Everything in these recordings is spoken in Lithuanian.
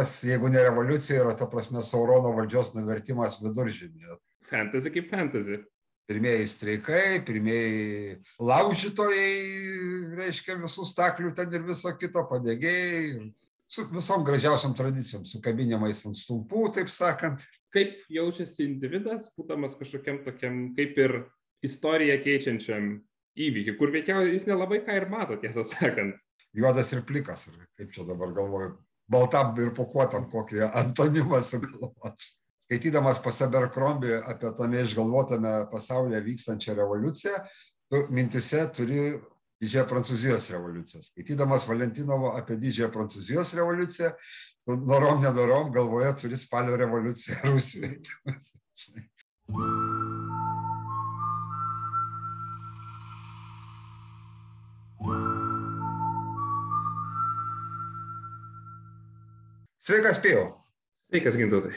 kas, jeigu ne revoliucija, yra, ta prasme, Saurono valdžios nuvertimas viduržymėje. Fantasy kaip fantasy. Pirmieji streikai, pirmieji laužytojai, reiškia, visų staklių ten ir viso kito padėgėjai, su visom gražiausiam tradicijom, su kabinimais ant stulpų, taip sakant. Kaip jaučiasi individas, būdamas kažkokiam tokiam, kaip ir istoriją keičiančiam įvykiui, kur veikiausiai jis nelabai ką ir mato, tiesą sakant. Juodas ir plikas, kaip čia dabar galvoju, baltam ir pokuotam kokį antonimą sugalvoti. Skaitydamas pas Abercrombie apie tame išgalvotame pasaulyje vykstančią revoliuciją, tu mintise turi didžiąją Prancūzijos revoliuciją. Skaitydamas Valentinovo apie didžiąją Prancūzijos revoliuciją, tu norom nedorom galvoje turi spalio revoliuciją Rusijoje. Sveikas, Pijau. Sveikas, gintautai.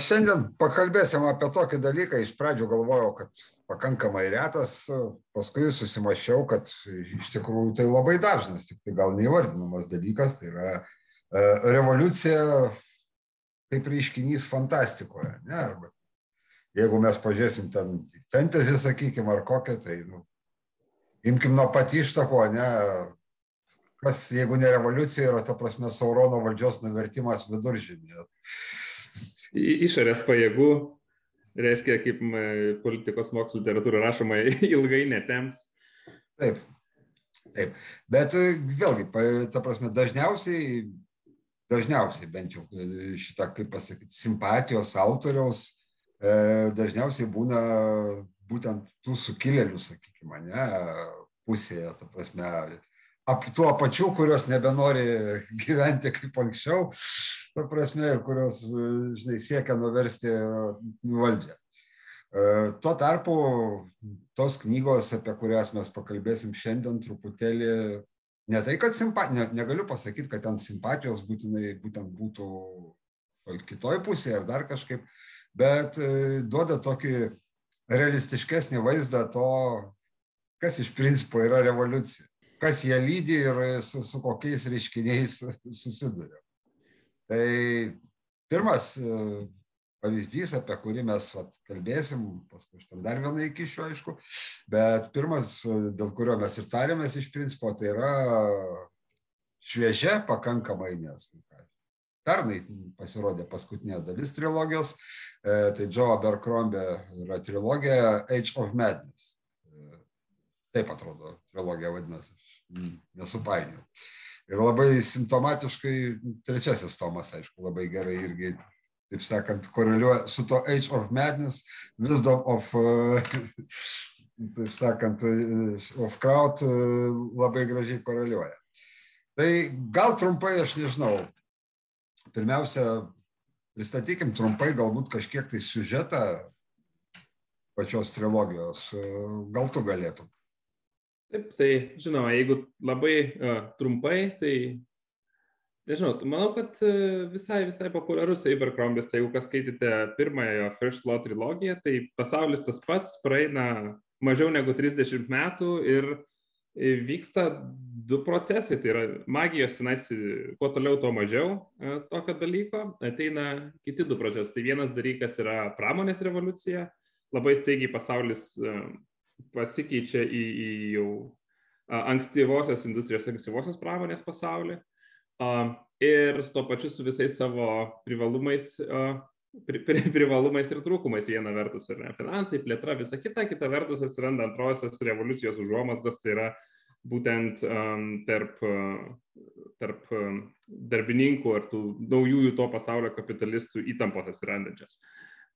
Šiandien pakalbėsim apie tokį dalyką. Iš pradžių galvojau, kad pakankamai retas, paskui susimašiau, kad iš tikrųjų tai labai dažnas, tik tai gal neįvardinamas dalykas. Tai yra revoliucija kaip reiškinys fantastikoje. Ne? Arba jeigu mes pažiūrėsim ten fantasy, sakykime, ar kokią, tai nu, imkim nuo pat ištako, ne, kas, jeigu ne revoliucija, yra, ta prasme, Saurono valdžios nuvertimas viduržymėje išorės pajėgų, reiškia, kaip politikos mokslo literatūra rašoma, ilgai netems. Taip, taip. Bet e, vėlgi, ta prasme, dažniausiai, dažniausiai bent jau e, šitą, kaip pasakyti, simpatijos autoriaus, e, dažniausiai būna būtent tų sukilėlių, sakykime, ne, pusėje, ta prasme, ap tuo pačiu, kurios nebenori gyventi kaip anksčiau, ta prasme, ir kurios, žinai, siekia nuversti valdžią. E, tuo tarpu tos knygos, apie kurias mes pakalbėsim šiandien truputėlį, ne tai, kad simpatija, ne, negaliu pasakyti, kad ten simpatijos būtinai būtent būtų kitoj pusėje ar dar kažkaip, bet e, duoda tokį realistiškesnį vaizdą to, kas iš principo yra revoliucija, kas ją lydi ir su, su kokiais reiškiniais susiduria. Tai pirmas e, pavyzdys, apie kurį mes vat, kalbėsim, paskui tam dar vieną įkišiu, aišku, bet pirmas, e, dėl kurio mes ir tarėmės iš principo, tai yra šviežia pakankamai, nes pernai pasirodė paskutinė dalis trilogijos, e, tai Joe Abercrombie yra trilogija Age of Madness. Taip atrodo, trilogija vadinasi, aš nesupainiu. Ir labai simptomatiškai trečiasis tomas, aišku, labai gerai irgi, taip sakant, koreliuoja su to Age of Madness, Wisdom of, taip sakant, of Crowd labai gražiai koreliuoja. Tai gal trumpai, aš nežinau, pirmiausia, pristatykim trumpai galbūt kažkiek tai siužetą pačios trilogijos. Gal tu galėtum? Taip, tai žinoma, jeigu labai uh, trumpai, tai nežinau, manau, kad uh, visai, visai populiarus Abercrombie's, tai jeigu kas skaitėte pirmąją First Law trilogiją, tai pasaulis tas pats praeina mažiau negu 30 metų ir vyksta du procesai. Tai yra magijos tenais, kuo toliau, tuo mažiau tokio dalyko. Ateina kiti du procesai. Tai vienas dalykas yra pramonės revoliucija. Labai staigiai pasaulis pasikeičia į, į jau ankstyvosios industrijos, ankstyvosios pramonės pasaulį ir tuo pačiu su visais savo privalumais, pri, pri, privalumais ir trūkumais. Viena vertus yra finansai, plėtra, visa kita, kita vertus atsiranda antrosios revoliucijos užuomasgos, tai yra būtent um, tarp, tarp darbininkų ar tų naujųjų to pasaulio kapitalistų įtampos atsirandančios.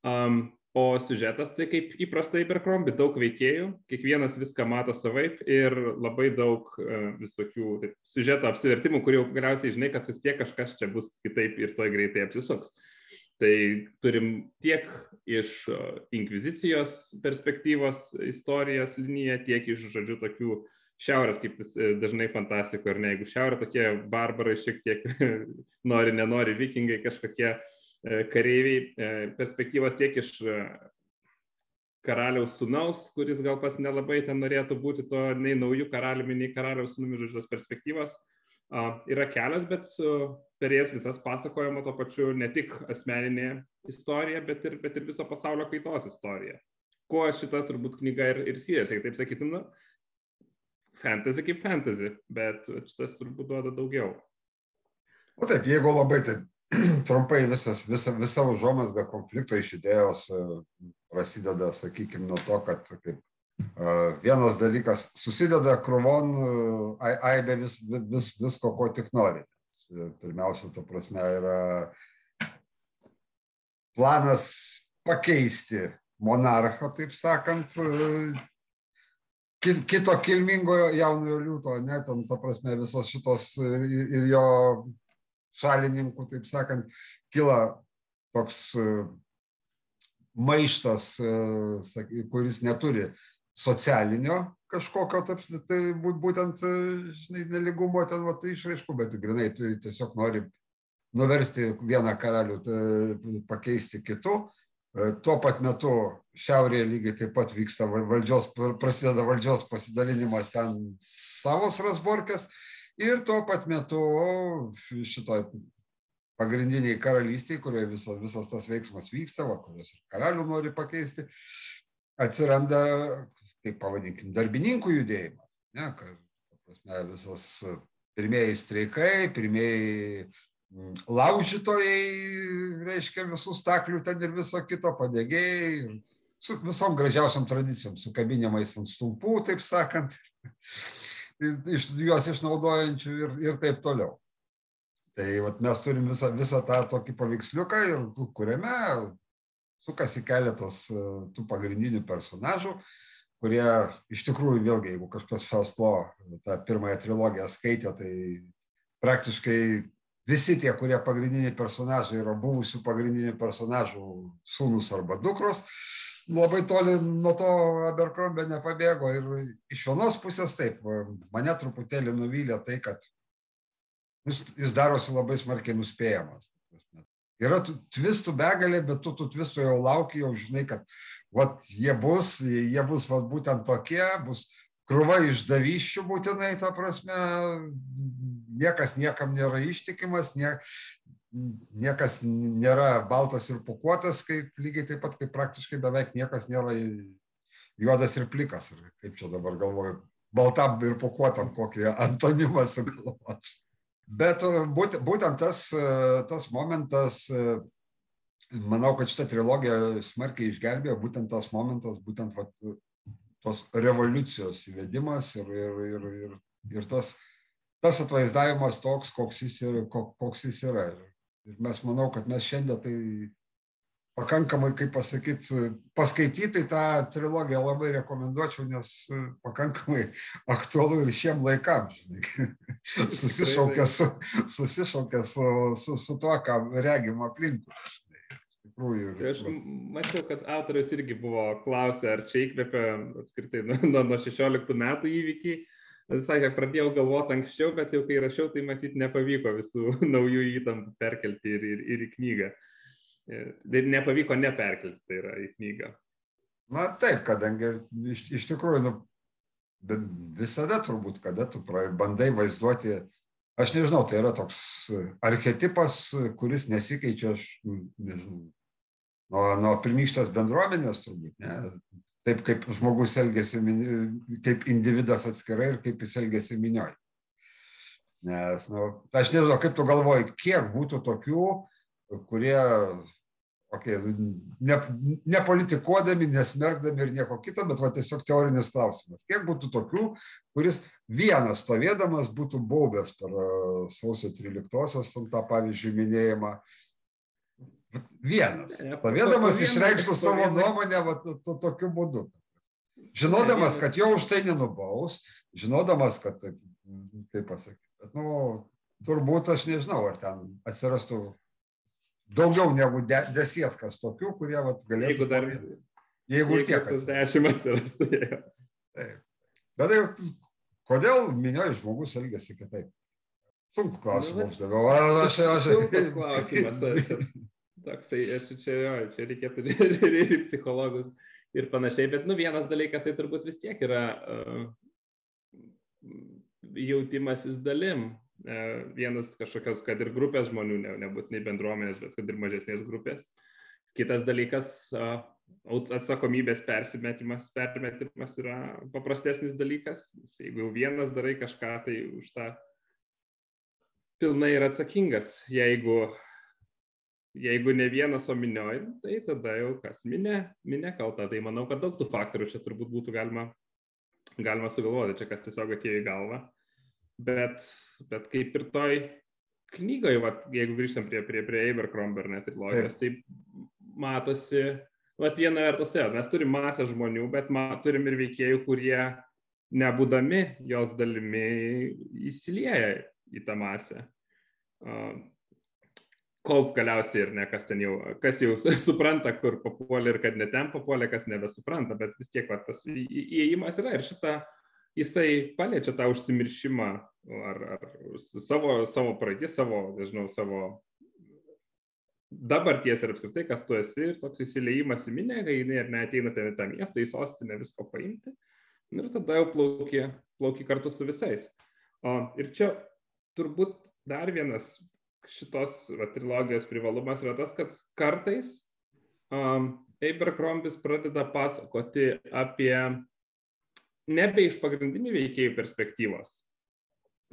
Um, O siužetas tai kaip įprastai Berkrombi, daug veikėjų, kiekvienas viską mato savaip ir labai daug uh, visokių taip, siužeto apsivertimų, kur jau galiausiai žinai, kad vis tiek kažkas čia bus kitaip ir toj greitai apsisuks. Tai turim tiek iš uh, inkvizicijos perspektyvos istorijos liniją, tiek iš, žodžiu, tokių šiaurės, kaip vis e, dažnai fantastiko, ar ne, jeigu šiaurė tokie barbarai šiek tiek nori, nenori, vikingai kažkokie E, kareiviai e, perspektyvos tiek iš e, karaliaus sunaus, kuris gal pas nelabai ten norėtų būti to nei naujų karaliumi, nei karaliaus sunumi, žodžiu, tos perspektyvos. Yra kelios, bet per jas visas pasakojama to pačiu ne tik asmeninė istorija, bet ir, bet ir viso pasaulio kaitos istorija. Kuo šita turbūt knyga ir, ir skiriasi, taip sakytum, nu, fantasy kaip fantasy, bet šitas turbūt duoda daugiau. O taip, jeigu labai taip trumpai visas, visa, visa užuomasga konflikto iš idėjos e, prasideda, sakykime, nuo to, kad kaip, e, vienas dalykas susideda krūvon e, aibė vis, vis, visko, ko tik nori. Pirmiausia, ta prasme, yra planas pakeisti monarchą, taip sakant, kito kilmingojo jaunojo liūto, ne, ten, ta prasme, visos šitos ir, ir jo šalininkų, taip sakant, kyla toks e, maištas, e, kuris neturi socialinio kažkokio, taip, tai būtent, e, žinai, neligumo ten, va, tai išraiškų, bet grinai tu tiesiog nori nuversti vieną karalių, pakeisti kitu. Tuo pat metu šiaurėje lygiai taip pat vyksta valdžios, prasideda valdžios pasidalinimas ten savos rasborkės Ir tuo pat metu šitoj pagrindiniai karalystiai, kurioje visas, visas tas veiksmas vyksta, va, kurios ir karalių nori pakeisti, atsiranda, kaip pavadinkim, darbininkų judėjimas. Ne, kad, prasme, visas pirmieji streikai, pirmieji laužytojai, reiškia visų staklių ten ir viso kito padėgėjai, su visom gražiausiam tradicijom, su kabinimais ant stulpų, taip sakant iš, juos išnaudojančių ir, ir taip toliau. Tai vat, mes turim visą, visą tą tokį paveiksliuką, kuriame sukasi keletas e, tų pagrindinių personažų, kurie iš tikrųjų vėlgi, jeigu kažkas Festlo tą pirmąją trilogiją skaitė, tai praktiškai visi tie, kurie pagrindiniai personažai yra buvusių pagrindinių personažų sūnus arba dukros, labai toli nuo to Abercrombie nepabėgo ir iš vienos pusės taip, mane truputėlį nuvylė tai, kad jis, jis darosi labai smarkiai nuspėjamas. Yra tvistų begalė, bet tu tų tvistų jau lauki, jau žinai, kad vat, jie bus, jie bus vat, būtent tokie, bus krūva išdavyščių būtinai, ta prasme, niekas niekam nėra ištikimas, nie, niekas nėra baltas ir pukuotas, kaip lygiai taip pat, kaip praktiškai beveik niekas nėra juodas ir plikas. Ir kaip čia dabar galvoju, baltam ir pukuotam kokį antonimą sugalvoti. Bet e, būtent tas, e, tas momentas, e, manau, kad šitą trilogiją smarkiai išgelbėjo, būtent tas momentas, būtent va, tos revoliucijos įvedimas ir, ir, ir, ir, ir tas, tas atvaizdavimas toks, koks jis, koks jis yra. Ir Ir mes manau, kad mes šiandien tai pakankamai, kaip pasakyti, paskaityti tą trilogiją labai rekomenduočiau, nes pakankamai aktualu ir šiem laikam. susišaukia su, susišaukia su, su, su tuo, ką regim aplinkui. Tikrųjų, ir... Aš mačiau, kad autorius irgi buvo klausę, ar čia įkvėpia apskritai nuo, nuo 16 metų įvykiai Jis sakė, pradėjau galvoti anksčiau, bet jau kai rašiau, tai matyt nepavyko visų naujų įtampų perkelti ir, ir, ir į knygą. Ir nepavyko neperkelti, tai yra į knygą. Na taip, kadangi iš, iš tikrųjų, nu, visada turbūt, kada tu bandai vaizduoti, aš nežinau, tai yra toks archetipas, kuris nesikeičia, aš nežinau, nuo, nuo pirmykštės bendruomenės turbūt, ne, taip kaip žmogus elgesi, kaip individas atskirai ir kaip jis elgesi minioj. Nes, na, nu, aš nežinau, kaip tu galvoji, kiek būtų tokių, kurie, okay, ne, nepolitikuodami, nesmerkdami ir nieko kito, bet va, tiesiog teorinis klausimas. Kiek būtų tokių, kuris vienas stovėdamas būtų baubęs per sausio 13-osios, tą pavyzdžiui, minėjimą, Vienas. Stovėdamas išreikštų savo nuomonę va, to, to, tokiu būdu. Žinodamas, kad jo už tai nenubaus, žinodamas, kad kaip pasakyti. Bet, nu, turbūt aš nežinau, ar ten atsirastų daugiau negu de, desietkas tokių, kurie vat, galėtų. Jeigu dar. Jeigu ir tiek. Dešimt atsirastų. Taip. Bet tai, kodėl minioji žmogus elgesi kitaip? Sunku klausimą nu, uždaviau. Aš, aš, aš. Klausimas. Toksai, čia, čia, jo, čia reikėtų ir psichologus ir panašiai, bet nu vienas dalykas tai turbūt vis tiek yra uh, jautimasis dalim, vienas kažkokios, kad ir grupės žmonių, ne, nebūtinai bendruomenės, bet kad ir mažesnės grupės. Kitas dalykas, atsakomybės persimetimas, permetimas yra paprastesnis dalykas. Jeigu jau vienas darai kažką, tai už tą pilnai yra atsakingas. Jeigu jeigu ne vienas, o minioj, tai tada jau kas minė, minė kalta. Tai manau, kad daug tų faktorių čia turbūt būtų galima, galima sugalvoti, čia kas tiesiog atėjo į galvą. Bet, bet kaip ir toj knygoje, va, jeigu grįžtam prie, prie, prie Abercrombie ar net trilogijos, tai matosi, va, viena vertus, ja, mes turim masę žmonių, bet ma, turim ir veikėjų, kurie nebūdami jos dalimi įsilieja į tą masę kol galiausiai ir ne, kas ten jau, kas jau supranta, kur papuolė ir kad ne ten papuolė, kas nebesupranta, bet vis tiek va, tas įėjimas yra ir šitą, jisai paliečia tą užsimiršimą ar, ar savo, savo praeitį, savo, nežinau, savo dabarties ir apskritai, kas tu esi ir toks įsileimas į minę, kai jinai ar neateina ten į tą miestą, į sostinę visko paimti ir tada jau plauki, plauki kartu su visais. O, ir čia turbūt dar vienas šitos va, trilogijos privalumas yra tas, kad kartais um, Abercrombis pradeda pasakoti apie nebe iš pagrindinių veikėjų perspektyvos,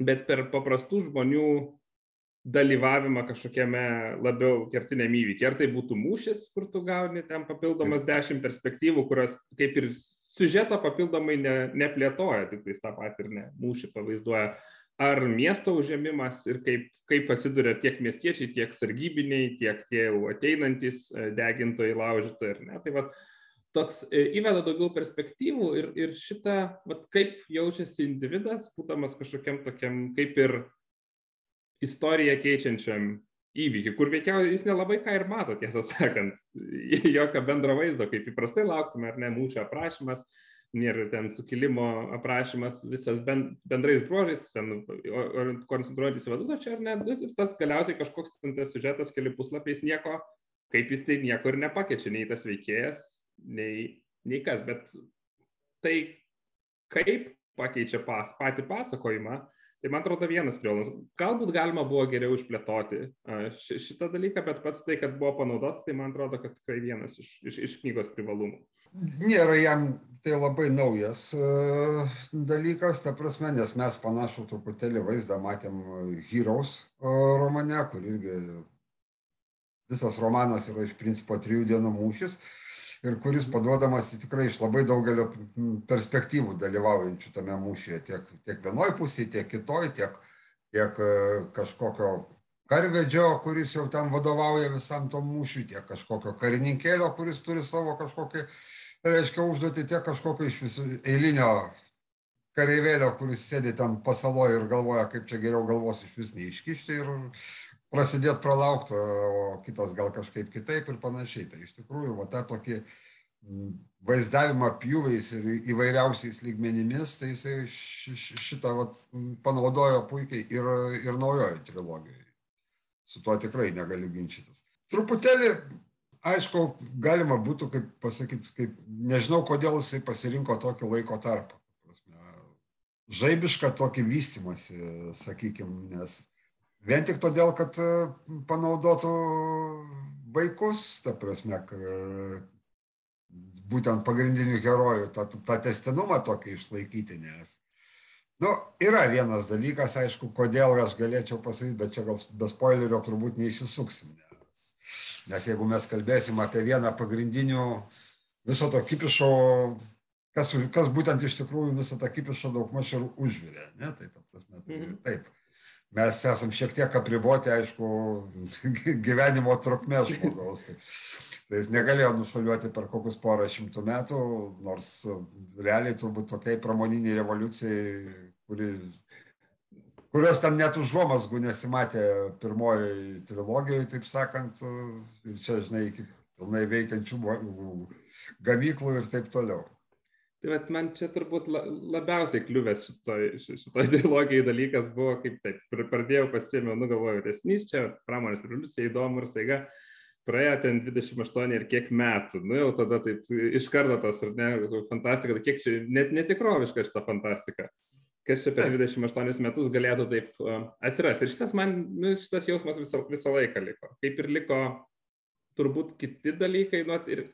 bet per paprastų žmonių dalyvavimą kažkokiame labiau kertiniam įvykiai. Ar tai būtų mūšis, kur tu gauni ten papildomas dešimt perspektyvų, kurios kaip ir siužeto papildomai ne, neplėtoja, tik tai tą patį ir ne mūšį pavaizduoja ar miesto užėmimas ir kaip, kaip pasiduria tiek miestiečiai, tiek sargybiniai, tiek tie jau ateinantis e, degintojai, laužytojai ir ne. Tai va, toks e, įveda daugiau perspektyvų ir, ir šitą, va, kaip jaučiasi individas, būdamas kažkokiam tokiam kaip ir istoriją keičiančiam įvykį, kur veikiausiai jis nelabai ką ir mato, tiesą sakant, jokio bendro vaizdo, kaip įprastai lauktume, ar ne, mūšio aprašymas, nėra ten sukilimo aprašymas visas bendrais bruožais, koncentruojantis į vadus, o čia ar ne, ir tas galiausiai kažkoks ten tas sužetas keli puslapiais nieko, kaip jis tai nieko ir nepakeičia, nei tas veikėjas, nei, nei kas, bet tai kaip pakeičia pas, patį pasakojimą, tai man atrodo vienas privalumas. Galbūt galima buvo geriau išplėtoti šitą dalyką, bet pats tai, kad buvo panaudota, tai man atrodo, kad tikrai vienas iš, iš, iš knygos privalumų nėra jam tai labai naujas e, dalykas, ta prasme, nes mes panašų truputėlį vaizdą matėm Heroes e, romane, kur irgi visas romanas yra iš principo trijų dienų mūšis ir kuris paduodamas tikrai iš labai daugelio perspektyvų dalyvaujančių tame mūšyje, tiek, tiek vienoj pusėje, tiek kitoj, tiek, tiek e, kažkokio karvedžio, kuris jau ten vadovauja visam tom mūšiui, tiek kažkokio karininkėlio, kuris turi savo kažkokį uh, reiškia užduoti tiek kažkokio iš visų eilinio kareivėlio, kuris sėdi ten pasaloje ir galvoja, kaip čia geriau galvos iš vis neiškišti ir prasidėti pralaukti, o kitas gal kažkaip kitaip ir panašiai. Tai iš tikrųjų, va tą tokį vaizdavimą pjūviais ir įvairiausiais lygmenimis, tai jisai šitą va, panaudojo puikiai ir, ir naujojo trilogijoje. Su tuo tikrai negaliu ginčytis. Truputėlį aišku, galima būtų, kaip pasakyti, kaip, nežinau, kodėl jisai pasirinko tokį laiko tarpą. Žaibišką tokį vystimąsi, sakykime, nes vien tik todėl, kad e, panaudotų vaikus, ta prasme, būtent pagrindinių herojų, tą, tą testinumą tokį išlaikyti, nes Nu, yra vienas dalykas, aišku, kodėl aš galėčiau pasakyti, bet čia gal be spoilerio turbūt neįsisuksim. Ne? Nes jeigu mes kalbėsim apie vieną pagrindinių viso to kipišo, kas, kas būtent iš tikrųjų visą tą kipišą daugmaž ir užvirė, ne? tai ta prasme, tai, mhm. taip. Mes esam šiek tiek apriboti, aišku, gyvenimo trukmė žmogaus. Tai, tai jis negalėjo nušaliuoti per kokius porą šimtų metų, nors realiai turbūt tokiai pramoniniai revoliucijai, kuri kurios ten net užuomasgų nesimatė pirmojoje trilogijoje, taip sakant, ir čia, žinai, iki pilnai veikiančių gamyklų ir taip toliau. Tai vat, man čia turbūt labiausiai kliuvęs šitoj, šitoj trilogijai dalykas buvo, kaip taip, pradėjau pasėmiau, nu galvoju, tesnys čia pramonės revoliucija įdomu ir staiga praėjo ten 28 ir kiek metų, nu jau tada taip iš karto tas, ar ne, fantastika, kiek čia net netikroviška šita fantastika kas čia per 28 metus galėtų taip atsirasti. Ir šitas man, nu, šitas jausmas visą, visą laiką liko. Kaip ir liko turbūt kiti dalykai, nu, ir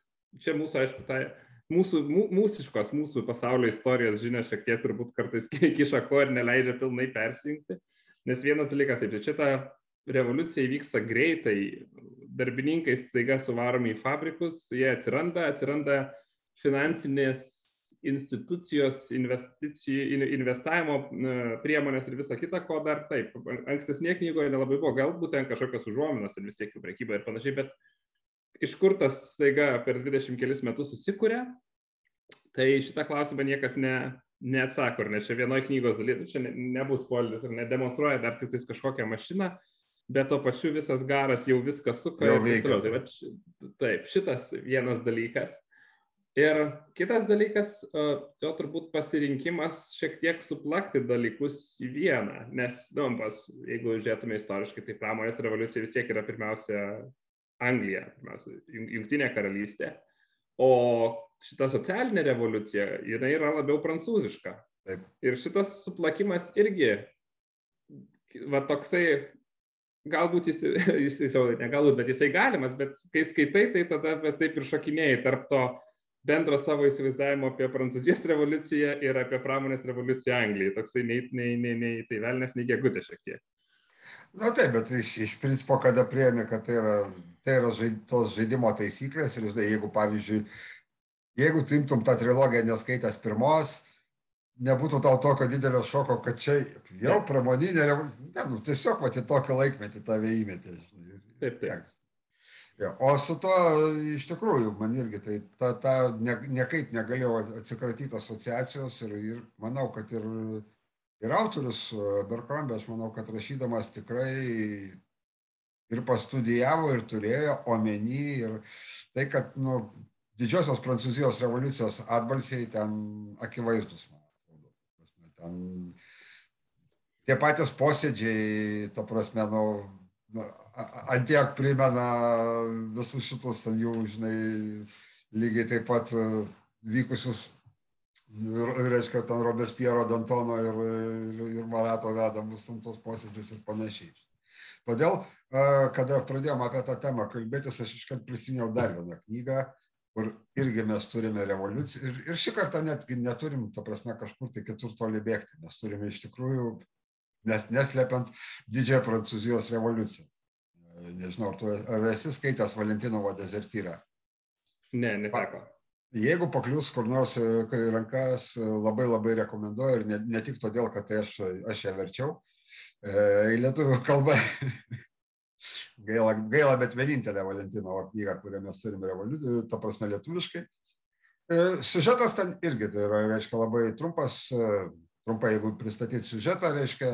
čia mūsų, aišku, tai mūsų, mūsiškos, mūsų pasaulio istorijos žinios šiek tiek turbūt kartais kiša ko ir neleidžia pilnai persijungti. Nes vienas dalykas, taip, šitą revoliucija įvyksta greitai, darbininkai staiga suvaromi į fabrikus, jie atsiranda, atsiranda finansinės institucijos investavimo priemonės ir visa kita, ko dar taip. Ankstesnėje knygoje nelabai buvo, galbūt ten kažkokios užuominos ir vis tiek jų prekyba ir panašiai, bet iš kur tas staiga per 20 kelis metus susikūrė, tai šitą klausimą niekas ne, neatsako, ir ne čia vienoje knygos dalyje, nu, čia ne, nebus polis ir nedemonstruoja dar tik tais kažkokią mašiną, bet tuo pačiu visas garas jau viską suka. Jau veikia. Tai, taip, šitas vienas dalykas. Ir kitas dalykas, jo turbūt pasirinkimas šiek tiek suplakti dalykus į vieną, nes, nu, pas, jeigu žiūrėtume istoriškai, tai pramonės revoliucija vis tiek yra pirmiausia Anglija, pirmiausia, Junktinė karalystė, o šita socialinė revoliucija, jinai yra labiau prancūziška. Taip. Ir šitas suplakimas irgi, va toksai, galbūt jis, jis, ne galbūt, bet jisai galimas, bet kai skaitai, tai tada taip ir šokinėjai tarp to bendro savo įsivaizdavimo apie Prancūzijos revoliuciją ir apie pramonės revoliuciją Anglijai. Toksai nei, nei, nei, nei tai velnės, nei gegutė šiek tiek. Na taip, bet iš, iš principo, kada prieėmė, kad tai yra, tai yra žaid, tos žaidimo taisyklės ir žinai, jeigu pavyzdžiui, jeigu tu imtum tą trilogiją neskaitęs pirmos, nebūtų tau tokio didelio šoko, kad čia jau pramoninė, ne, nu, tiesiog matė tokį laikmetį tave įmetė. Taip, taip. O su to iš tikrųjų man irgi tai ta, ta ne, niekaip negalėjau atsikratyti asociacijos ir, ir manau, kad ir, ir autorius Berkrambė, aš manau, kad rašydamas tikrai ir pastudijavo, ir turėjo omeny, ir tai, kad nu, didžiosios Prancūzijos revoliucijos atbalsiai ten akivaizdus, man atrodo. Ten tie patys posėdžiai, ta prasme, nu, nu antiek primena visus šitus ten jų, žinai, lygiai taip pat e, vykusius, reiškia, ten Robespiero, Dantono ir, ir, Marato vedamus ten tos posėdžius ir panašiai. Todėl, e, kada pradėjome apie tą temą kalbėtis, aš iškart prisiminiau dar vieną knygą, kur irgi mes turime revoliuciją. Ir, ir šį kartą netgi neturim, ta prasme, kažkur tai kitur toli bėgti. Mes turime iš tikrųjų, nes neslepiant didžiąją Prancūzijos revoliuciją nežinau, ar tu ar esi skaitęs Valentinovo dezertyrą? Ne, neteko. Jeigu paklius kur nors į rankas, labai labai rekomenduoju ir ne, ne tik todėl, kad tai aš, aš ją verčiau e, į lietuvių kalbą. gaila, gaila, bet vienintelė Valentinovo knyga, kurią mes turime revoliuciją, ta prasme lietuviškai. E, siužetas ten irgi tai yra, reiškia, labai trumpas, e, trumpai, jeigu pristatyti siužetą, reiškia,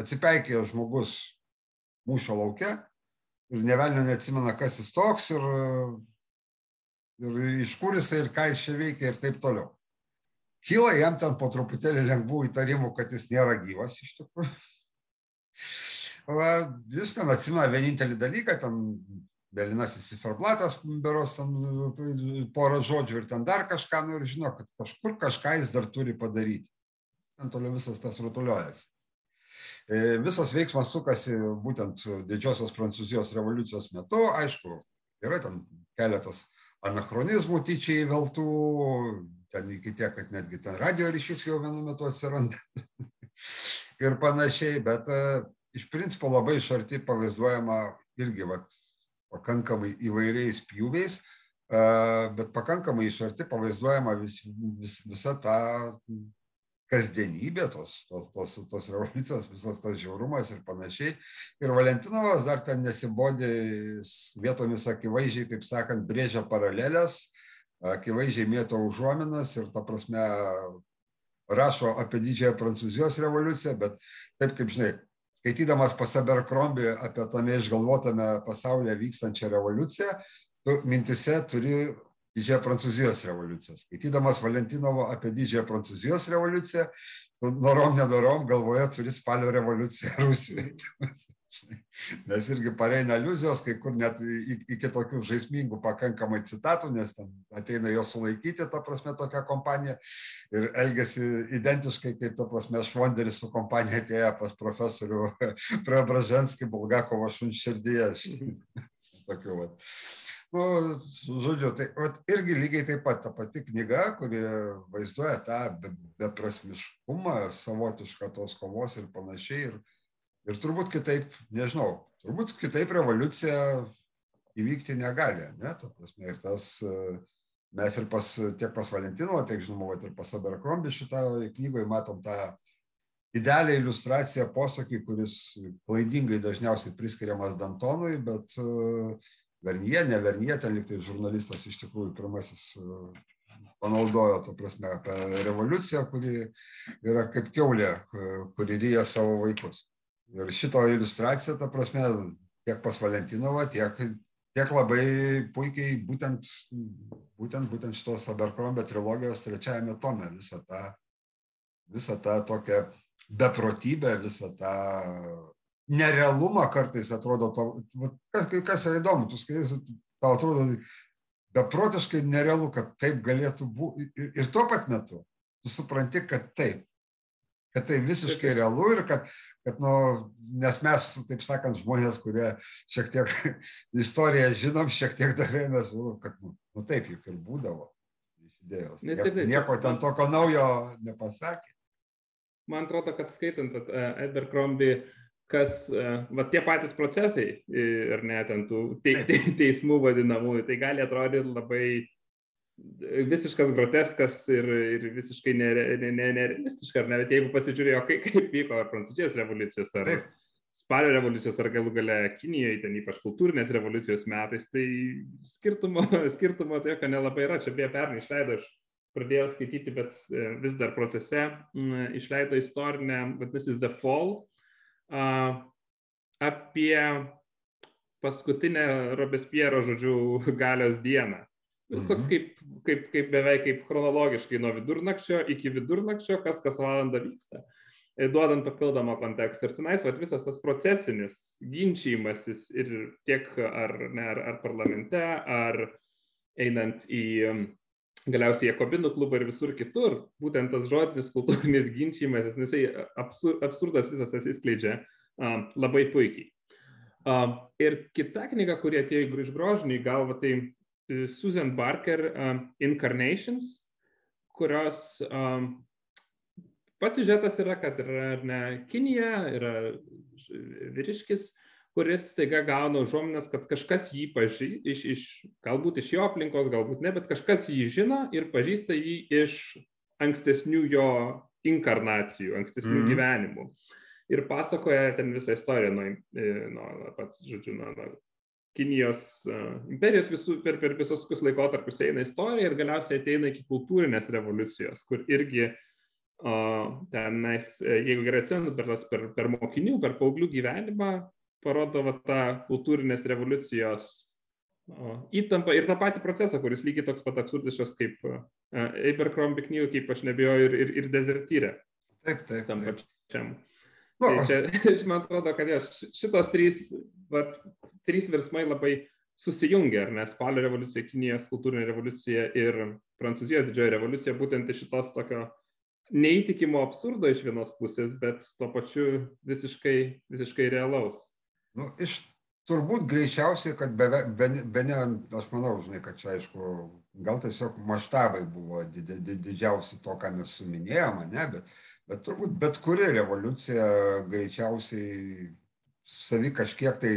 atsipeikė žmogus mūšio lauke ir nevelnio neatsimena, kas jis toks ir, ir iš kur jisai ir ką jis čia veikia ir taip toliau. Kyla jam ten po truputėlį lengvų įtarimų, kad jis nėra gyvas iš tikrųjų. Jis ten atsimena vienintelį dalyką, ten Belinasis ciferblatas, beros ten porą žodžių ir ten dar kažką, nu ir žino, kad kažkur kažką jis dar turi padaryti. Ten toliau visas tas rutuliuojasi. E, visas veiksmas sukasi būtent didžiosios Prancūzijos revoliucijos metu. Aišku, yra ten keletas anachronizmų tyčiai įveltų, ten iki tiek, kad netgi ten radio ryšys jau vienu metu atsiranda ir panašiai, bet e, iš principo labai iš arti pavaizduojama irgi vat, pakankamai įvairiais pjūviais, e, bet pakankamai iš arti pavaizduojama vis, vis, visa ta kasdienybė, tos, tos, tos, tos revoliucijos, visas tas žiaurumas ir panašiai. Ir Valentinovas dar ten nesibodė vietomis akivaizdžiai, taip sakant, brėžia paralelės, akivaizdžiai mėto užuominas ir ta prasme rašo apie didžiąją Prancūzijos revoliuciją, bet taip kaip žinai, skaitydamas pas Abercrombie apie tame išgalvotame pasaulyje vykstančią revoliuciją, tu mintise turi didžiąją Prancūzijos revoliuciją. Skaitydamas Valentinovo apie didžiąją Prancūzijos revoliuciją, norom nedorom galvoje turi spalio revoliuciją Rusijoje. Nes irgi pareina iliuzijos, kai kur net iki tokių žaismingų pakankamai citatų, nes ten ateina jo sulaikyti, ta prasme, tokia kompanija ir elgesi identiškai, kaip, ta prasme, Švonderis su kompanija atėjo pas profesorių Preobraženskį Bulgakovo šunširdyje. Tokių, va. Nu, žodžiu, tai vat, irgi lygiai taip pat ta pati knyga, kuri vaizduoja tą beprasmiškumą, savotišką tos kovos ir panašiai. Ir, ir turbūt kitaip, nežinau, turbūt kitaip revoliucija įvykti negali. Ne? Ta prasme, ir tas, mes ir pas, tiek pas Valentino, tiek žinoma, ir pas Abercrombie šitą knygoje matom tą idealią iliustraciją posakį, kuris klaidingai dažniausiai priskiriamas Dantonui, bet uh, Vernie, ne Vernie, ten liktai žurnalistas iš tikrųjų pirmasis e, panaudojo, to prasme, apie revoliuciją, kuri yra kaip keulė, kuri ryja savo vaikus. Ir šito iliustracija, ta prasme, tiek pas Valentinovą, tiek, tiek labai puikiai būtent, būtent, būtent šitos Abercrombie trilogijos trečiajame tome visą tą, visą tą tokią beprotybę, visą tą nerealumą kartais atrodo, to, kas, kas yra įdomu, tu skaitai, tau atrodo beprotiškai nerealu, kad taip galėtų būti ir, ir tuo pat metu tu supranti, kad taip, kad tai visiškai realu ir kad, kad nu, nes mes, taip sakant, žmonės, kurie šiek tiek istoriją žinom, šiek tiek davėmės, kad nu, nu taip juk ir būdavo iš idėjos. Ne, taip, taip, nieko ten tokio naujo nepasakė. Man atrodo, kad skaitant Abercrombie kas, e, va tie patys procesai ir net ten tų te, te, teismų vadinamųjų, tai gali atrodyti labai visiškas groteskas ir, ir visiškai nerealistiška, ar ne, bet jeigu pasižiūrėjo, kaip, kaip vyko ar Prancūzijos revoliucijos, ar Taip. Spalio revoliucijos, ar galų gale Kinijoje, ten ypač kultūrinės revoliucijos metais, tai skirtumo, skirtumo tai jokio nelabai yra. Čia beje pernai išleido, aš pradėjau skaityti, bet e, vis dar procese, išleido istorinę, vadinasi, The Fall, apie paskutinę Robespiero, žodžiu, galios dieną. Jis mhm. toks kaip, kaip, kaip beveik kaip chronologiškai nuo vidurnakčio iki vidurnakčio, kas kas valandą vyksta, duodant papildomą kontekstą. Ir tenais vat, visas tas procesinis ginčiamasis ir tiek ar, ne, ar, ar parlamente, ar einant į galiausiai Jakobinų klubą ir visur kitur, būtent tas žodinis kultūrinis ginčiamas, jisai absur, absurdas visas atsiskleidžia uh, labai puikiai. Uh, ir kita knyga, kurie atėjo iš grožinį galvą, tai e, Susan Barker uh, Incarnations, kurios um, pats siužetas yra, kad yra ne, Kinija, yra vyriškis, uh, kuris staiga gauna užuominas, kad kažkas jį pažįsta, iš, iš, galbūt iš jo aplinkos, galbūt ne, bet kažkas jį žino ir pažįsta jį iš ankstesnių jo inkarnacijų, ankstesnių mm. gyvenimų. Ir pasakoja ten visą istoriją nuo, e, nuo pats, žodžiu, nuo, nuo Kinijos uh, imperijos visų, per, per visus tokius laikotarpius eina istorija ir galiausiai ateina iki kultūrinės revoliucijos, kur irgi uh, tenais, jeigu gerai atsimenu, per, per, per mokinių, per paauglių gyvenimą parodo va, tą kultūrinės revoliucijos įtampą ir tą patį procesą, kuris lygiai toks pat absurdiškas kaip Abercrombie knygų, kaip aš nebijoju, ir, ir, ir dezertyrė. Taip, taip. Tam pačiam. No. Tai čia, man atrodo, kad ja, šitos trys, va, trys virsmai labai susijungia, ar ne, spalio revoliucija, Kinijos kultūrinė revoliucija ir Prancūzijos didžioji revoliucija, būtent iš šitos tokio neįtikimo absurdo iš vienos pusės, bet tuo pačiu visiškai, visiškai realaus. Nu, iš turbūt greičiausiai, kad be, be, be ne, aš manau, žinai, kad čia aišku, gal tiesiog maštabai buvo did, did, didžiausi to, ką mes suminėjome, ne, bet, bet turbūt bet kuri revoliucija greičiausiai savi kažkiek tai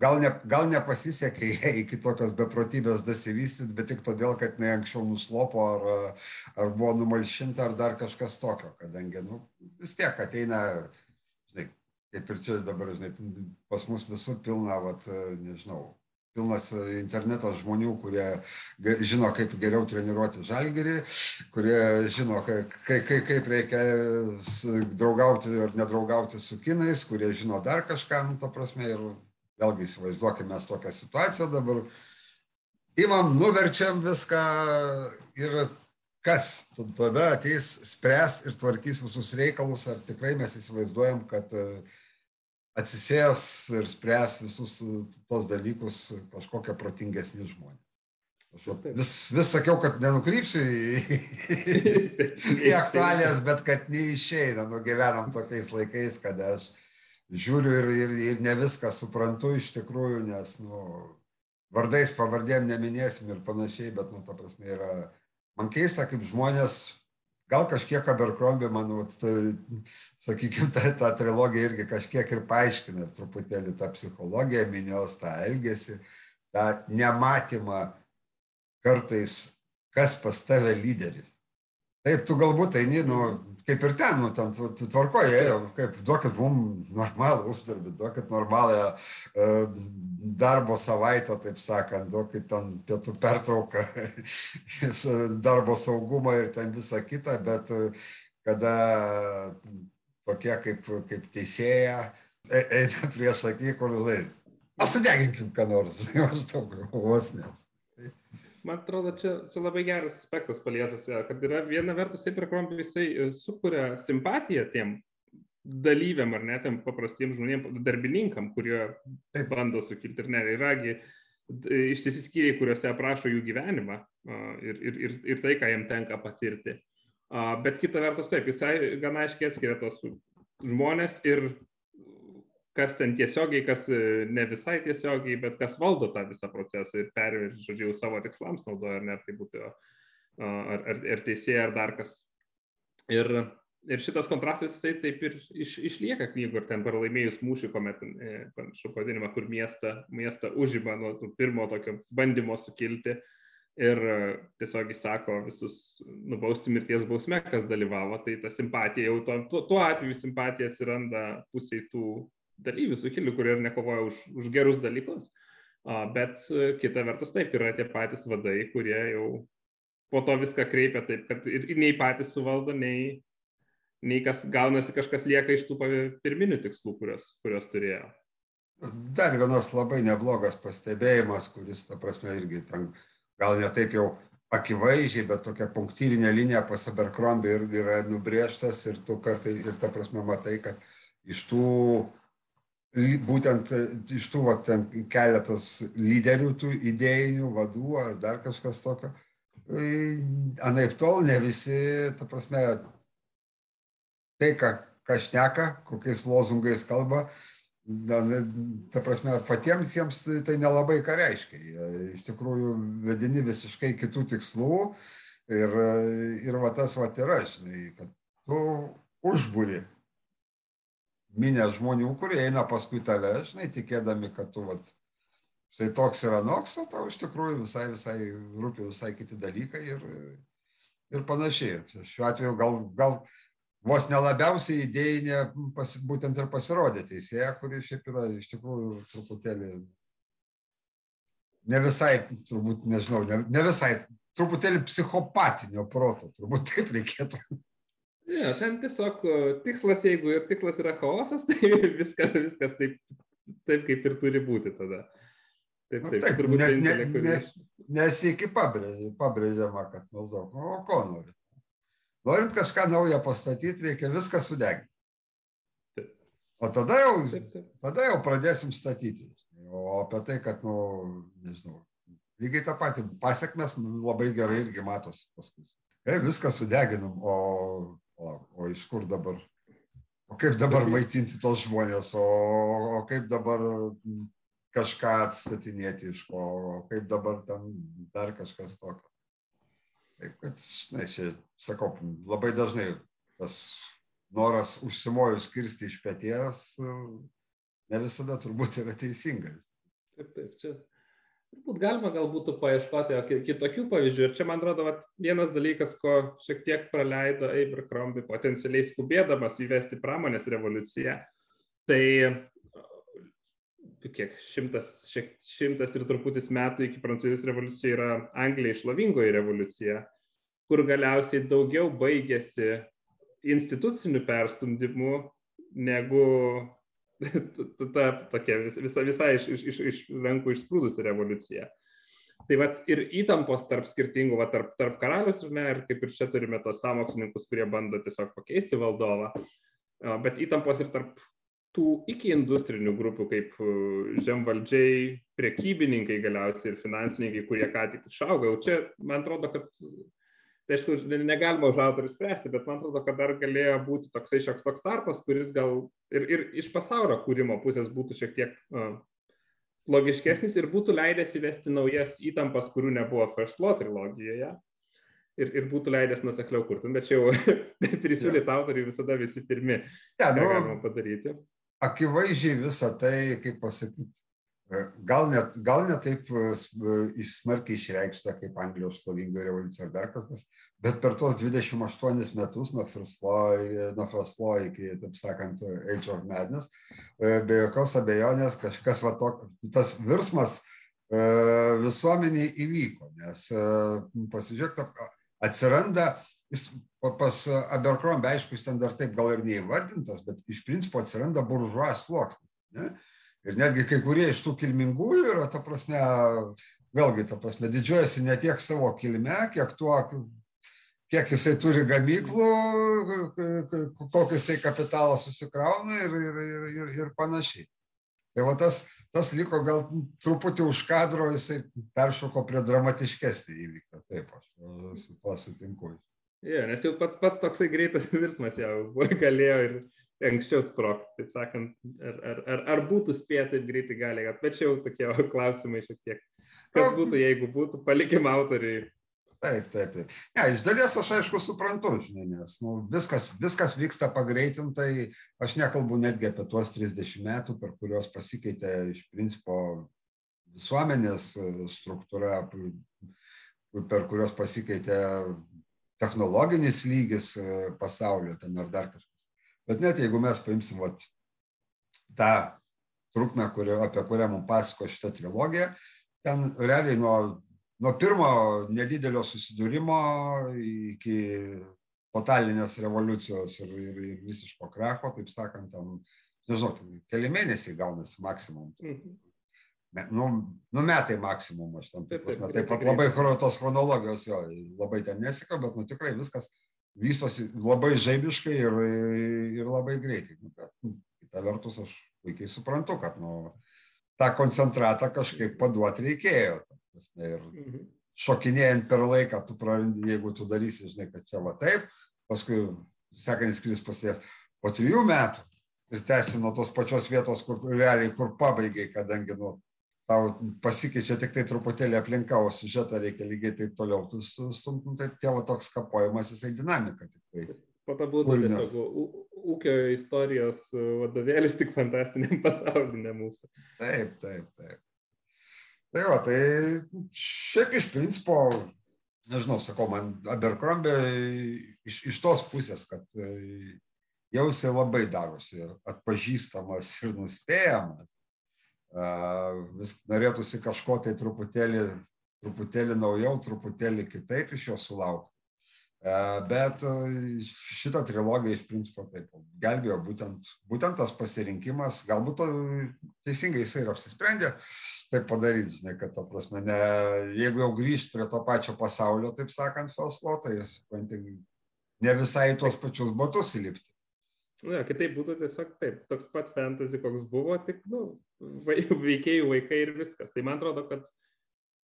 gal, ne, gal nepasisekė jai iki tokios beprotybės dasivystyti, bet tik todėl, kad ne anksčiau nuslopo ar, ar buvo numalšinta ar dar kažkas tokio, kadangi nu, vis tiek ateina kaip ir čia dabar, žinai, pas mus visur pilna, vat, nežinau, pilnas internetas žmonių, kurie žino, kaip geriau treniruoti žalgerį, kurie žino, kaip, kaip, kaip reikia draugauti ar nedraugauti su kinais, kurie žino dar kažką, nu, ta prasme, ir vėlgi įsivaizduokime mes tokią situaciją dabar. Imam, nuverčiam viską ir kas tada ateis, spręs ir tvarkys visus reikalus, ar tikrai mes įsivaizduojam, kad uh, atsisės ir spręs visus tos dalykus kažkokie protingesni žmonės. Aš vis, vis sakiau, kad nenukrypsiu į, į aktualijas, bet kad neišeina. Nugyvenam tokiais laikais, kad aš žiūriu ir, ir, ir ne viską suprantu iš tikrųjų, nes nu, vardais pavardėm neminėsim ir panašiai, bet, nu, ta prasme, yra, man keista, kaip žmonės gal kažkiek Abercrombie, man, vat, sakykime, ta, ta trilogija irgi kažkiek ir paaiškina truputėlį tą psichologiją minios, tą elgesį, tą nematymą kartais, kas pas tave lyderis. Taip, tu galbūt eini, nu, kaip ir ten, nu, ten tu tvarkoji, kaip duokit mums normalų uždarbį, duokit normalę uh, darbo savaitę, taip sakant, duokit ten pietų pertrauką, darbo saugumą ir ten visą kitą, bet uh, kada tokie kaip, kaip teisėja e, eina prieš akį, kur lai, pasideginkim ką nors, maždaug, vos ne man atrodo, čia, čia labai geras aspektas paliesas, kad yra viena vertus taip ir Krombi jisai e, sukuria simpatiją tiem dalyviam ar net tiem paprastiem žmonėm, darbininkam, kurie bando sukilti ir ne. Yragi e, ištisi skyriai, kuriuose aprašo jų gyvenimą ir, ir, ir, ir tai, ką jiem tenka patirti. Bet kita vertus, taip, jisai gana aiškiai atskiria tos žmonės ir kas ten tiesiogiai, kas e, ne visai tiesiogiai, bet kas valdo tą visą procesą ir pervežia, žodžiu, savo tikslams naudoja, ar ne, ar tai būtų ar, ar, ar teisėja, ar dar kas. Ir, ir šitas kontrastas, jisai taip ir iš, išlieka knygų ir ten pralaimėjus mūšį, kuomet, e, panašu pavadinimą, kur miestą, miestą užima nuo pirmo tokio bandymo sukilti ir e, tiesiog įsako visus nubausti mirties bausme, kas dalyvavo, tai ta simpatija jau to, tuo, tuo atveju simpatija atsiranda pusiai tų dalyvių sukilių, kurie ir nekovoja už, už gerus dalykus. Bet e, kita vertus taip yra tie patys vadai, kurie jau po to viską kreipia taip, kad ir, ir nei patys suvaldo, nei, nei kas gaunasi kažkas lieka iš tų pirminių tikslų, kurios, kurios turėjo. Dar vienas labai neblogas pastebėjimas, kuris, ta prasme, irgi ten gal ne taip jau akivaizdžiai, bet tokia punktyrinė linija pas Abercrombie irgi yra nubrėžtas ir tu kartai ir ta prasme matai, kad iš tų būtent e, iš tų va, ten keletas lyderių, tų idėjinių vadų ar dar kažkas tokio. E, anaip tol ne visi, ta prasme, tai, ką, ką šneka, kokiais lozungais kalba, ta prasme, patiems jiems tai, nelabai ką reiškia. Iš tikrųjų vedini visiškai kitų tikslų ir, ir va tas va yra, žinai, kad tu užbūri minę žmonių, kurie eina paskui tave, žinai, tikėdami, kad tu, vat, štai toks yra noks, o tau iš tikrųjų visai, visai rūpi visai kiti dalykai ir, ir panašiai. Čia šiuo atveju gal, gal vos nelabiausiai idėjinė pas, būtent ir pasirodė teisėja, kuri šiaip yra iš tikrųjų truputėlį ne visai, turbūt, nežinau, ne, ne visai, truputėlį psichopatinio proto, turbūt taip reikėtų Ne, ten tiesiog tikslas, jeigu ir tikslas yra chaosas, tai viskas, viskas taip, taip kaip ir turi būti tada. Taip, taip, taip turbūt nes, ne, nes, nes iki pabrėžia, pabrėžiama, kad maždaug, o ko nori. Norint kažką naują pastatyti, reikia viską sudeginti. O tada jau, taip, taip. tada jau pradėsim statyti. O apie tai, kad, nu, nežinau, lygiai tą patį pasiekmes labai gerai irgi matosi paskui. Kai viską sudeginam, o o, o iš kur dabar, o kaip dabar maitinti tos žmonės, o, o kaip dabar kažką atstatinėti iš ko, o kaip dabar ten dar kažkas tokio. Taip, kad, žinai, čia, sakau, labai dažnai tas noras užsimojus kirsti iš pėties ne visada turbūt yra teisingas. Taip, taip, čia Turbūt galima gal būtų paieškoti kitokių pavyzdžių. Ir čia, man atrodo, vat, vienas dalykas, ko šiek tiek praleido Abercrombie potencialiai skubėdamas įvesti pramonės revoliuciją, tai kiek šimtas, šiek, šimtas ir truputis metų iki Prancūzijos revoliucijos yra Anglija išlovingoji revoliucija, kur galiausiai daugiau baigėsi institucinių perstumdymų negu ta tokia visa, visa iš, iš, iš, iš rankų išsprūdusi revoliucija. Tai vat ir įtampos tarp skirtingų, va, tarp, tarp karalius ir ne, ir kaip ir čia turime tos samokslininkus, kurie bando tiesiog pakeisti valdovą, bet įtampos ir tarp tų iki industrinių grupių, kaip e, žemvaldžiai, priekybininkai galiausiai ir finansininkai, kurie ką tik išaugo. Jau čia, man atrodo, kad, tai aišku, negalima už autorių spręsti, bet man atrodo, kad dar galėjo būti toksai šioks toks tarpas, kuris gal ir, ir iš pasaulio kūrimo pusės būtų šiek tiek uh, logiškesnis ir būtų leidęs įvesti naujas įtampas, kurių nebuvo First Law trilogijoje ir, ir būtų leidęs nusekliau kurti, bet čia jau prisiūlyti ja. autoriai visada visi pirmi. Ja, nu, galima padaryti. Akivaizdžiai visą tai, kaip pasakyti, gal net, gal net taip e, e, smarkiai išreikšta kaip Anglijos šlovinga revoliucija ar dar kažkas, bet per tuos 28 metus nuo Law iki, taip sakant, Age of Madness, be jokios abejonės kažkas va toks, tas virsmas visuomeniai įvyko, nes pasižiūrėk, atsiranda, jis pas Abercrombie, aišku, jis ten dar taip gal ir neįvardintas, bet iš principo atsiranda buržuas sluoksnis. Ne? Ir netgi kai kurie iš tų kilmingųjų yra, ta prasme, vėlgi, ta prasme, didžiuojasi ne tiek savo kilme, kiek tuo, kiek jisai turi gamyklų, kokį jisai kapitalą susikrauna ir, ir, ir, ir, ir panašiai. Tai va tas, tas liko gal truputį už kadro, jisai peršoko prie dramatiškesnį įvykį. Taip, aš su tuo sutinku. Jo, nes jau pat, pats toksai greitas virsmas jau galėjo ir anksčiau sprokti, taip sakant, ar, ar, ar, ar būtų spėję taip greitai gali, bet čia jau tokie klausimai šiek tiek. Kas būtų, jeigu būtų, palikim autoriai Taip, taip, taip. Ne, iš dalies aš aišku suprantu, žinai, nes nu, viskas, viskas vyksta pagreitintai, aš nekalbu netgi apie tuos 30 metų, per kuriuos pasikeitė iš principo visuomenės e, struktūra, per kuriuos pasikeitė technologinis lygis e, pasaulio ten ar dar kažkas. Bet net jeigu mes paimsim vat, tą trukmę, kurio, apie kurią mums pasako šitą trilogiją, ten realiai nuo nuo pirmo nedidelio susidūrimo iki totalinės revoliucijos ir, ir, ir visiško kracho, taip sakant, ten, nežinau, ten keli mėnesiai gaunasi maksimum. Mhm. Nu, nu metai maksimum, aš ten taip, taip, taip pat labai tos chronologijos jo, labai ten nesika, bet nu tikrai viskas vystosi labai žaibiškai ir, ir labai greitai. Nu, bet, nu, kita vertus, aš puikiai suprantu, kad nu, tą koncentratą kažkaip paduoti reikėjo. Ir mhm. šokinėjant per laiką, tu prarandi, jeigu tu darysi, žinai, kad čia va taip, paskui sekantis skris pasės po trijų metų ir tęsi nuo tos pačios vietos, kur realiai, kur pabaigai, kadangi nu, tau pasikeičia tik tai truputėlį aplinka, o sužetą reikia lygiai taip toliau, tu stumtum, tai tėvo toks kapojimas, jisai dinamika tik tai. Būtų tiesiog ūkio istorijos vadovėlis tik fantastiniam pasaulyje mūsų. Taip, taip, taip. Tai va, tai šiaip iš principo, nežinau, sakau, man Abercrombie iš, iš tos pusės, kad e, jau jisai labai darosi atpažįstamas ir nuspėjamas. Vis norėtųsi kažko tai truputėlį, truputėlį naujau, truputėlį kitaip iš jo sulaukti. Bet šitą trilogiją iš principo taip gelbėjo būtent, būtent tas pasirinkimas, galbūt teisingai jisai ir apsisprendė, taip padaryti, žinai, kad, ta prasme, ne, jeigu jau grįžti prie to pačio pasaulio, taip sakant, Foslo, tai jis, ne visai tuos pačius batus įlipti. Na, ja, kitaip būtų tiesiog taip, toks pat fantasy, koks buvo, tik, nu, veikėjų vaikai ir viskas. Tai man atrodo, kad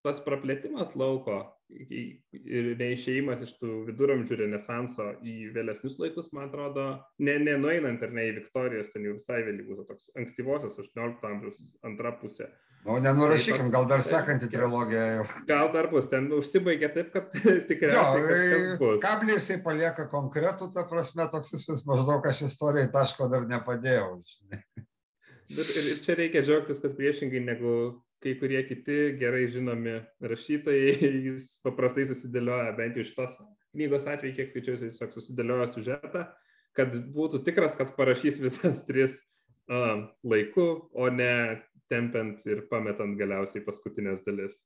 tas praplėtimas lauko ir neišėjimas iš tų viduramžių renesanso į vėlesnius laikus, man atrodo, ne, nenueinant ar ne į Viktorijos, ten jau visai vėlyvus, toks ankstyvosios 18 amžiaus antra pusė. Nu, nenurašykim, gal dar sekantį trilogiją jau. Gal dar bus, ten užsibaigė taip, kad tikriausiai. Jo, kablį jisai palieka konkretų, ta prasme, toks jis maždaug aš istorijai taško dar nepadėjau. Bet ir čia reikia džiaugtis, kad priešingai negu kai kurie kiti gerai žinomi rašytojai, jis paprastai susidėlioja, bent jau šitos knygos atveju, kiek skaičiau, jis tiesiog susidėlioja sužetą, kad būtų tikras, kad parašys visas tris uh, laiku, o ne tempiant ir pametant galiausiai paskutinės dalis.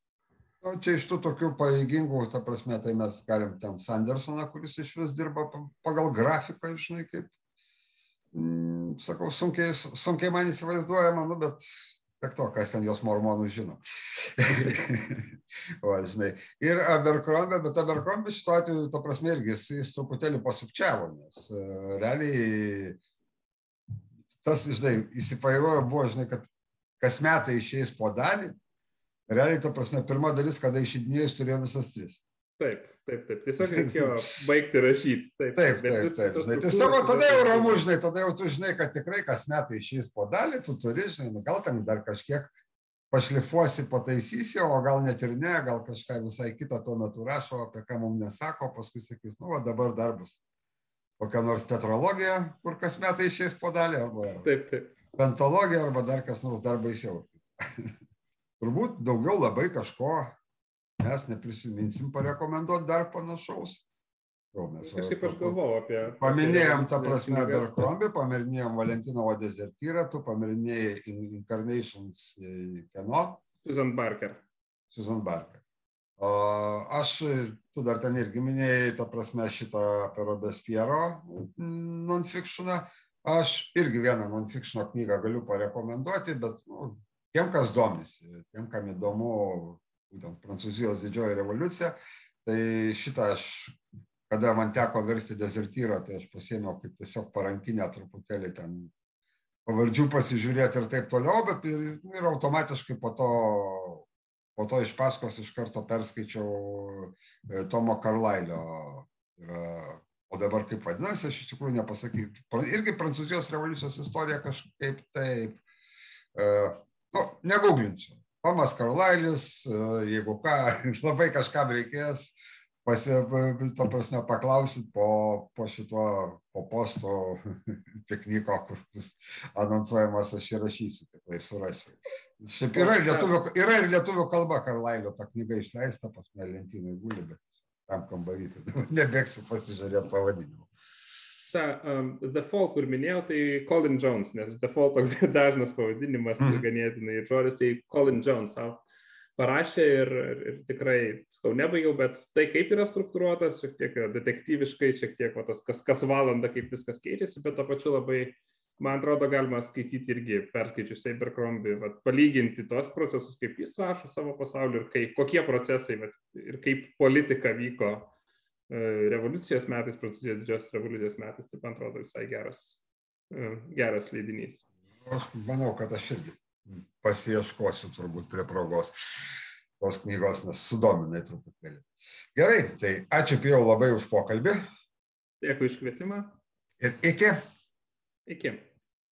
Nu, čia iš tų tokių pareigingų, ta prasme, tai mes galim ten Sandersoną, kuris iš vis dirba pagal grafiką, žinai, kaip, sakau, sunkiai, sunkiai man įsivaizduojama, nu, bet tiek to, kas ten jos mormonų žino. o, žinai. Ir Abercrombie, bet Abercrombie šituo atveju, ta prasme, irgi jis, jis truputėlį pasukčiavo, nes uh, realiai tas, žinai, įsipareigojo buvo, žinai, kad kas metai išeis po dalį. Realiai, ta prasme, pirma dalis, kada išidinėjus, turėjo visas tris. Taip, taip, taip. Tiesiog reikėjo baigti rašyti. Taip, taip, taip. taip, taip. Tiesiog tada jau ramu, žinai, tada jau tu žinai, kad tikrai kas metai išeis po dalį, tu turi, žinai, nu, gal ten dar kažkiek pašlifuosi, pataisysi, o gal net ir ne, gal kažką visai kitą tuo metu rašo, apie ką mums nesako, paskui sakys, nu, va, dabar dar bus kokia nors tetralogija, kur kas metai išeis po dalį, arba taip, taip. pentologija, arba dar kas nors dar baisiau. Turbūt daugiau labai kažko mes neprisiminsim parekomenduoti dar panašaus. Jau, mes kažkaip aš galvojau apie... Paminėjom tą prasme Berkrombį, paminėjom Valentinovo dezertyrą, tu paminėjai Incarnations kieno? Susan Barker. Susan Barker. O aš, tu dar ten irgi minėjai, ta prasme, šitą apie Robespiero non-fictioną. Aš irgi vieną non-fictiono knygą galiu parekomenduoti, bet nu, tiem, kas domisi, tiem, kam įdomu, būtent Prancūzijos didžioji revoliucija, tai šitą aš, kada man teko versti dezertyrą, tai aš pasėmiau kaip tiesiog parankinę truputėlį ten pavardžių pasižiūrėti ir taip toliau, bet ir, ir automatiškai po to po to iš paskos iš karto perskaičiau e, Tomo Karlailio. Yra, o dabar kaip vadinasi, aš iš tikrųjų nepasakysiu. Irgi Prancūzijos revoliucijos istorija kažkaip taip. E, nu, neguglinčiau. Tomas Karlailis, e, jeigu ką, labai kažkam reikės, pasi, to prasme, paklausit po, po šituo, po posto pikniko, kur bus anonsuojamas, aš įrašysiu, tikrai surasiu. Šiaip yra ir lietuvių, yra ir lietuvių kalba, Karlailio ta knyga išleista, pas mane lentynai guli, bet tam kambaryti, nebėgsiu pasižiūrėti pavadinimą. Ta, um, The Fall, kur minėjau, tai Colin Jones, nes The Fall toks dažnas pavadinimas, mm. ganėtinai ir žodis, tai Colin Jones. Au parašė ir, ir, ir tikrai, sakau, nebaigiau, bet tai kaip yra struktūruotas, šiek tiek detektyviškai, šiek tiek va, tas kas, kas valandą, kaip viskas keičiasi, bet to pačiu labai, man atrodo, galima skaityti irgi, perskaičius Abercrombie, va, palyginti tos procesus, kaip jis rašo savo pasaulį ir kaip, kokie procesai va, ir kaip politika vyko revoliucijos metais, prancūzijos didžiosios revoliucijos metais, tai man atrodo visai geras, e, geras leidinys. Aš manau, kad aš irgi pasieškosiu turbūt prie progos tos knygos, nes sudominai truputėlį. Gerai, tai ačiū Pijau labai už pokalbį. Dėkui iš kvietimą. Ir iki. Iki.